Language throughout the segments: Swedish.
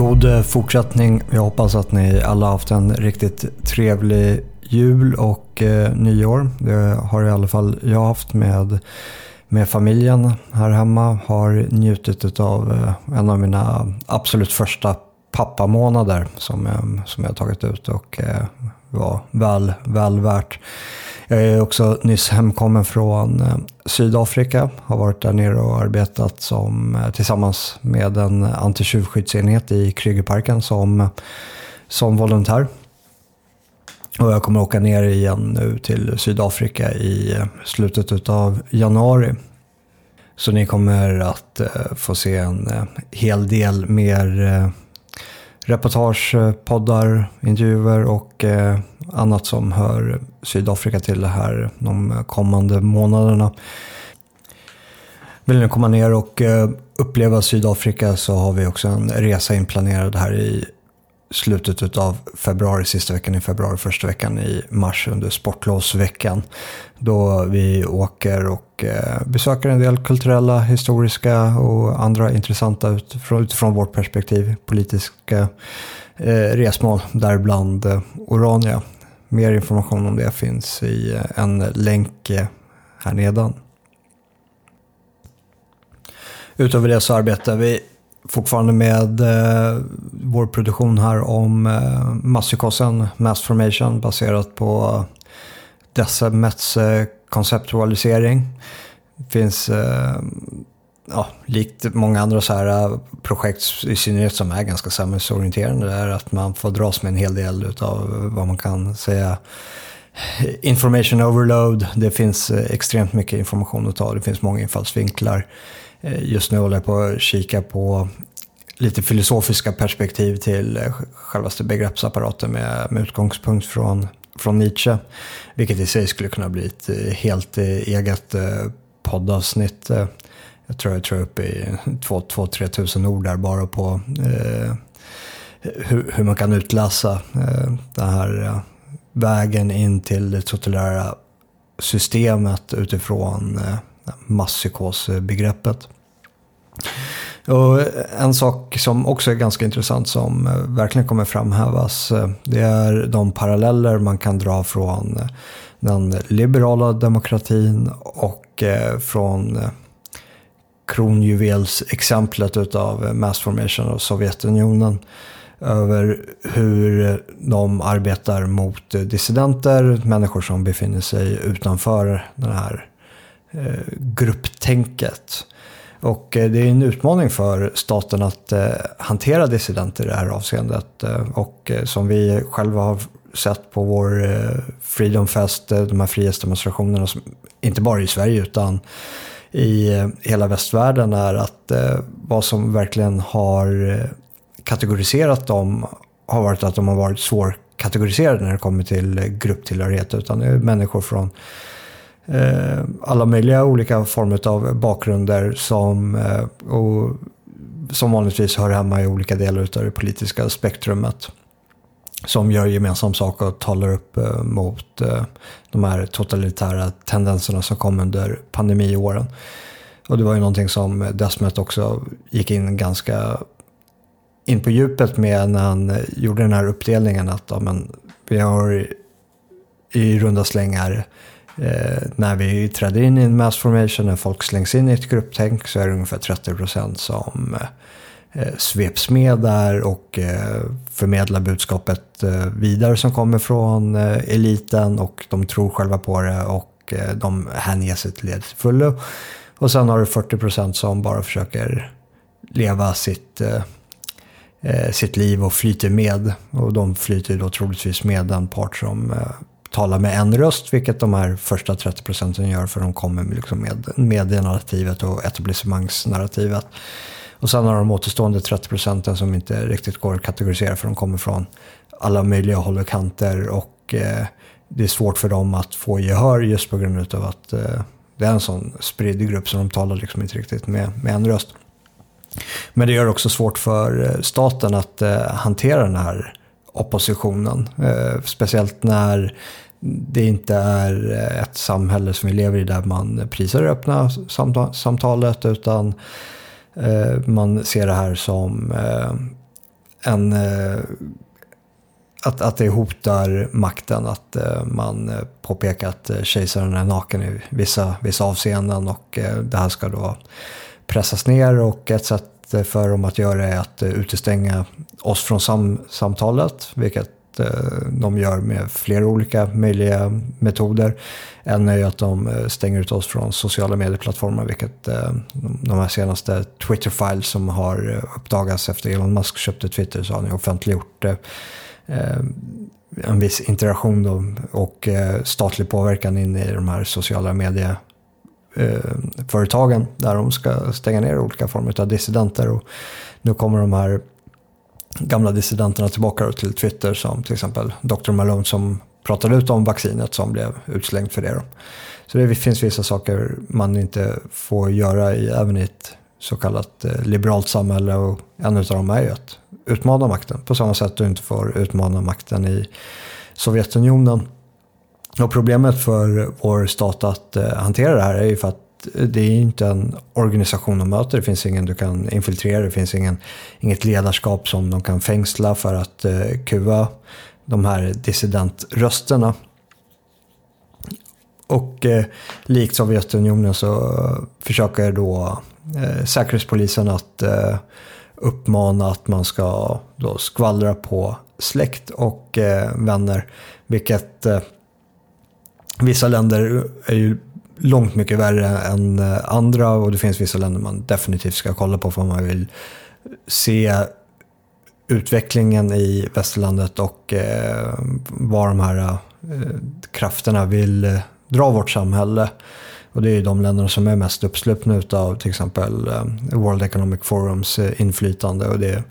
God eh, fortsättning. Jag hoppas att ni alla haft en riktigt trevlig jul och eh, nyår. Det har i alla fall jag haft med, med familjen här hemma. Har njutit av eh, en av mina absolut första pappamånader som, eh, som jag tagit ut och eh, var väl, väl värt. Jag är också nyss hemkommen från eh, Sydafrika. Har varit där nere och arbetat som, eh, tillsammans med en antitjuvskyddsenhet i Krügerparken som, eh, som volontär. Och jag kommer åka ner igen nu till Sydafrika i slutet av januari. Så ni kommer att få se en hel del mer reportage, poddar, intervjuer och annat som hör Sydafrika till det här de kommande månaderna. Vill ni komma ner och eh, uppleva Sydafrika så har vi också en resa inplanerad här i slutet av februari, sista veckan i februari, första veckan i mars under sportlovsveckan. Då vi åker och eh, besöker en del kulturella, historiska och andra intressanta utifrån, utifrån vårt perspektiv politiska eh, resmål, däribland eh, Orania. Mer information om det finns i eh, en länk eh, här nedan. Utöver det så arbetar vi fortfarande med eh, vår produktion här om eh, masspsykosen, mass formation, baserat på Decimets eh, konceptualisering. Det finns eh, ja, likt många andra så här äh, projekt, i synnerhet som är ganska samhällsorienterande, är att man får dras med en hel del av vad man kan säga information overload. Det finns äh, extremt mycket information att ta, det finns många infallsvinklar. Äh, just nu håller jag på att kika på lite filosofiska perspektiv till självaste begreppsapparaten med, med utgångspunkt från, från Nietzsche. Vilket i sig skulle kunna bli ett helt eget poddavsnitt. Jag tror jag tror upp i 2-3 tusen ord där bara på eh, hur, hur, man kan utläsa eh, den här eh, vägen in till det totalitära systemet utifrån eh, masspsykosbegreppet. Och en sak som också är ganska intressant som eh, verkligen kommer framhävas eh, det är de paralleller man kan dra från eh, den liberala demokratin och från kronjuvelsexemplet utav mass formation och Sovjetunionen över hur de arbetar mot dissidenter, människor som befinner sig utanför det här eh, grupptänket. Och eh, det är en utmaning för staten att eh, hantera dissidenter i det här avseendet. Eh, och som vi själva har sett på vår Freedom Fest, de här frihetsdemonstrationerna, inte bara i Sverige utan i eh, hela västvärlden är att eh, vad som verkligen har eh, kategoriserat dem har varit att de har varit svårkategoriserade när det kommer till grupptillhörighet. Utan det är människor från alla möjliga olika former av bakgrunder som, och, som vanligtvis hör hemma i olika delar av det politiska spektrumet som gör gemensam sak och talar upp eh, mot eh, de här totalitära tendenserna som kom under pandemiåren. Och det var ju någonting som Desmet också gick in ganska in på djupet med när han eh, gjorde den här uppdelningen att ja, men, vi har i runda slängar eh, när vi träder in i en mass formation, när folk slängs in i ett grupptänk så är det ungefär 30% som eh, Eh, sveps med där och eh, förmedlar budskapet eh, vidare som kommer från eliten och de tror själva på det och de hänger sig till det fullo. Och sen har du 40% som bara försöker leva sitt, sitt liv och flyter med. Och de flyter då troligtvis med den part som talar med en röst, vilket de här första 30 procenten gör för de kommer liksom med medienarrativet och etablissemangsnarrativet. Och sen har de återstående 30 procenten som inte riktigt går att kategorisera för de kommer från alla möjliga håll och kanter och eh, det är svårt för dem att få gehör just på grund av att eh, det är en sån spridd grupp så de talar liksom inte riktigt med, med en röst. Men det gör det också svårt för eh, staten att eh, hantera den här oppositionen. Eh, speciellt när det inte är eh, ett samhälle som vi lever i där man prisar det öppna samtalet utan Eh, Eh, man ser det här som eh, en eh, att, att det hotar makten, att eh, man påpekar att kejsaren är naken i vissa, vissa avseenden och det här ska då pressas ner och ett sätt för dem att göra är att utestänga oss från sam samtalet, vilket Eh, de gör med flera olika möjliga metoder. En är ju att de eh, stänger ut oss från sociala medieplattformar, vilket eh, de här senaste Twitter-files som har uppdagats efter Elon Musk köpte Twitter så har ni offentliggjort en viss interaktion då, och statlig påverkan in i de här sociala medieföretagen där de ska stänga ner olika former av dissidenter. Och nu kommer de här gamla dissidenterna tillbaka till Twitter som till exempel Dr. Malone som pratade ut om vaccinet som blev utslängd för det. Då. Så det finns vissa saker man inte får göra i, även i ett så kallat eh, liberalt samhälle och en av dem är ju att utmana makten på samma sätt du inte får utmana makten i Sovjetunionen. Och problemet för vår stat att eh, hantera det här är ju för att det är inte en organisation de möter, det finns ingen du kan infiltrera, det finns ingen, inget ledarskap som de kan fängsla för att eh, kuva de här dissidentrösterna. Och eh, likt Sovjetunionen så försöker då eh, Säkerhetspolisen att eh, uppmana att man ska då skvallra på släkt och eh, vänner. Vilket eh, vissa länder är ju långt mycket värre än eh, andra och det finns vissa länder man definitivt ska kolla på för man vill se utvecklingen i västerlandet och eh, var de här eh, krafterna vill eh, dra vårt samhälle. Och det är ju de länderna som är mest uppslupna av till exempel eh, World Economic Forums eh, inflytande och det är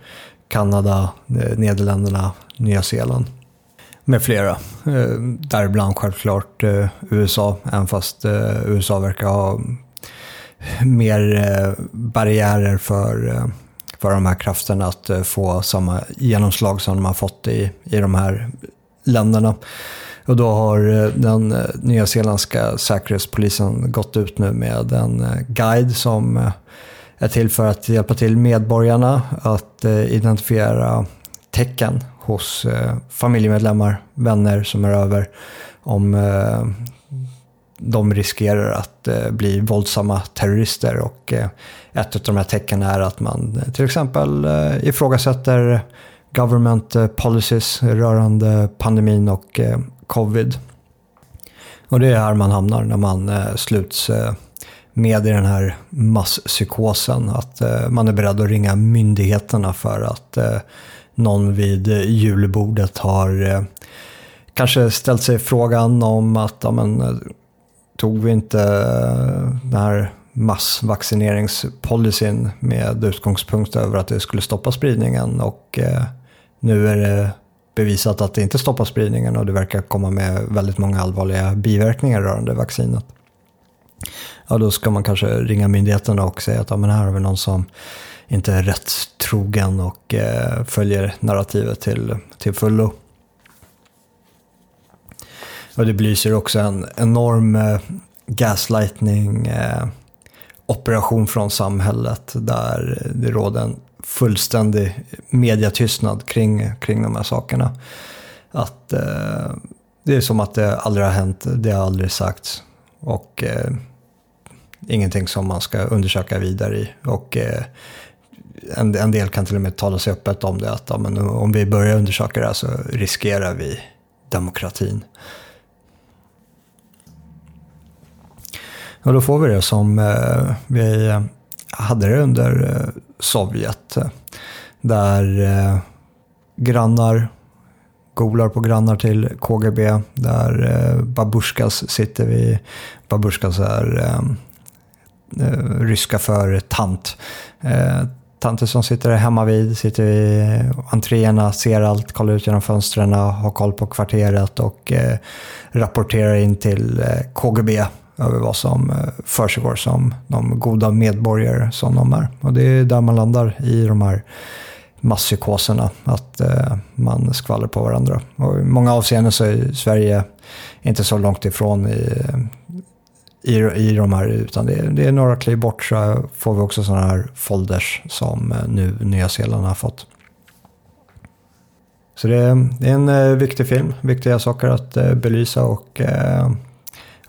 Kanada, eh, Nederländerna, Nya Zeeland med flera. Eh, däribland självklart eh, USA, även fast eh, USA verkar ha mer barriärer för, för de här krafterna att få samma genomslag som de har fått i, i de här länderna. Och då har eh, den eh, nya zeeländska säkerhetspolisen gått ut nu med en eh, guide som är till för att hjälpa till medborgarna att identifiera tecken hos eh, familjemedlemmar, vänner som är över om eh, de riskerar att eh, bli våldsamma terrorister. Och ett av de här tecknen är att man till exempel ifrågasätter government policies rörande pandemin och covid. Och det är här man hamnar när man eh, sluts eh, med i den här masspsykosen. Att eh, man är beredd att ringa myndigheterna för att eh, någon vid julbordet har eh, kanske ställt sig frågan om att ja, men, eh, tog vi inte eh, den här massvaccineringspolicyn med utgångspunkt över att det skulle stoppa spridningen och nu är det bevisat att det inte stoppar spridningen och det verkar komma med väldigt många allvarliga biverkningar rörande vaccinet. Ja, då ska man kanske ringa myndigheterna och säga att ja, men här har vi någon som inte är rättstrogen och eh, följer narrativet till, till fullo. Och det belyser också en enorm eh, gaslightning eh, operation från samhället där det råder en fullständig mediatystnad kring, kring de här sakerna. Att eh, det är som att det aldrig har hänt, det har aldrig sagts. Och eh, ingenting som man ska undersöka vidare i. Och eh, en, en, del kan till och med tala sig öppet om det, att ja, men om vi börjar undersöka det här så riskerar vi demokratin. Och då får vi det som eh, vi eh, hade det under eh, Sovjet. Eh, där eh, grannar golar på grannar till KGB. Där eh, babushkas sitter vi. Babushkas är eh, Eh, ryska för tant. Eh, tanter som sitter hemma vid, sitter i entréerna, ser allt, kollar ut genom fönstren, har koll på kvarteret och eh, rapporterar in till KGB över vad som försiggår som de goda medborgare som de är. Och det är där man landar i de här masspsykoserna, att man skvallrar på varandra. Och I många avseenden så är Sverige inte så långt ifrån i, i, i de här, utan det är, det är några kliv bort så får vi också sådana här folders som eh, nu Nya Zeeland har fått. Så det är, det är en eh, viktig film, viktiga saker att eh, belysa och eh,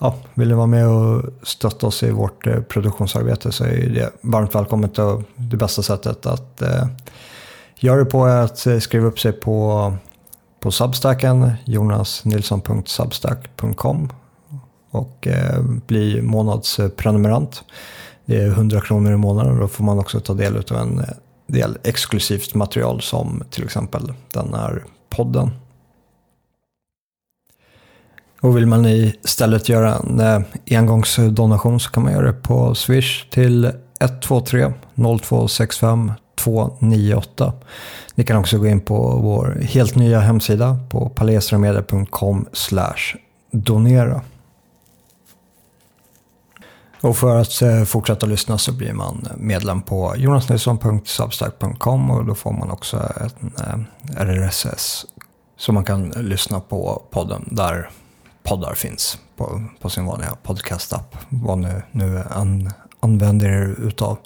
ja, vill ni vara med och stötta oss i vårt eh, produktionsarbete så är det varmt välkommet och det bästa sättet att eh, göra det på är att eh, skriva upp sig på, på Substacken, jonasnilsson.substack.com och eh, bli månadsprenumerant. Det är 100 kronor i månaden och då får man också ta del av en eh, del exklusivt material som till exempel den här podden. Och vill man istället göra en eh, engångsdonation så kan man göra det på Swish till 123 0265 298. Ni kan också gå in på vår helt nya hemsida på palesramedia.com donera. Och för att eh, fortsätta lyssna så blir man medlem på jonasnilsson.substack.com och då får man också en eh, RSS så man kan lyssna på podden där poddar finns på, på sin vanliga podcast-app. Vad ni nu an, använder er utav.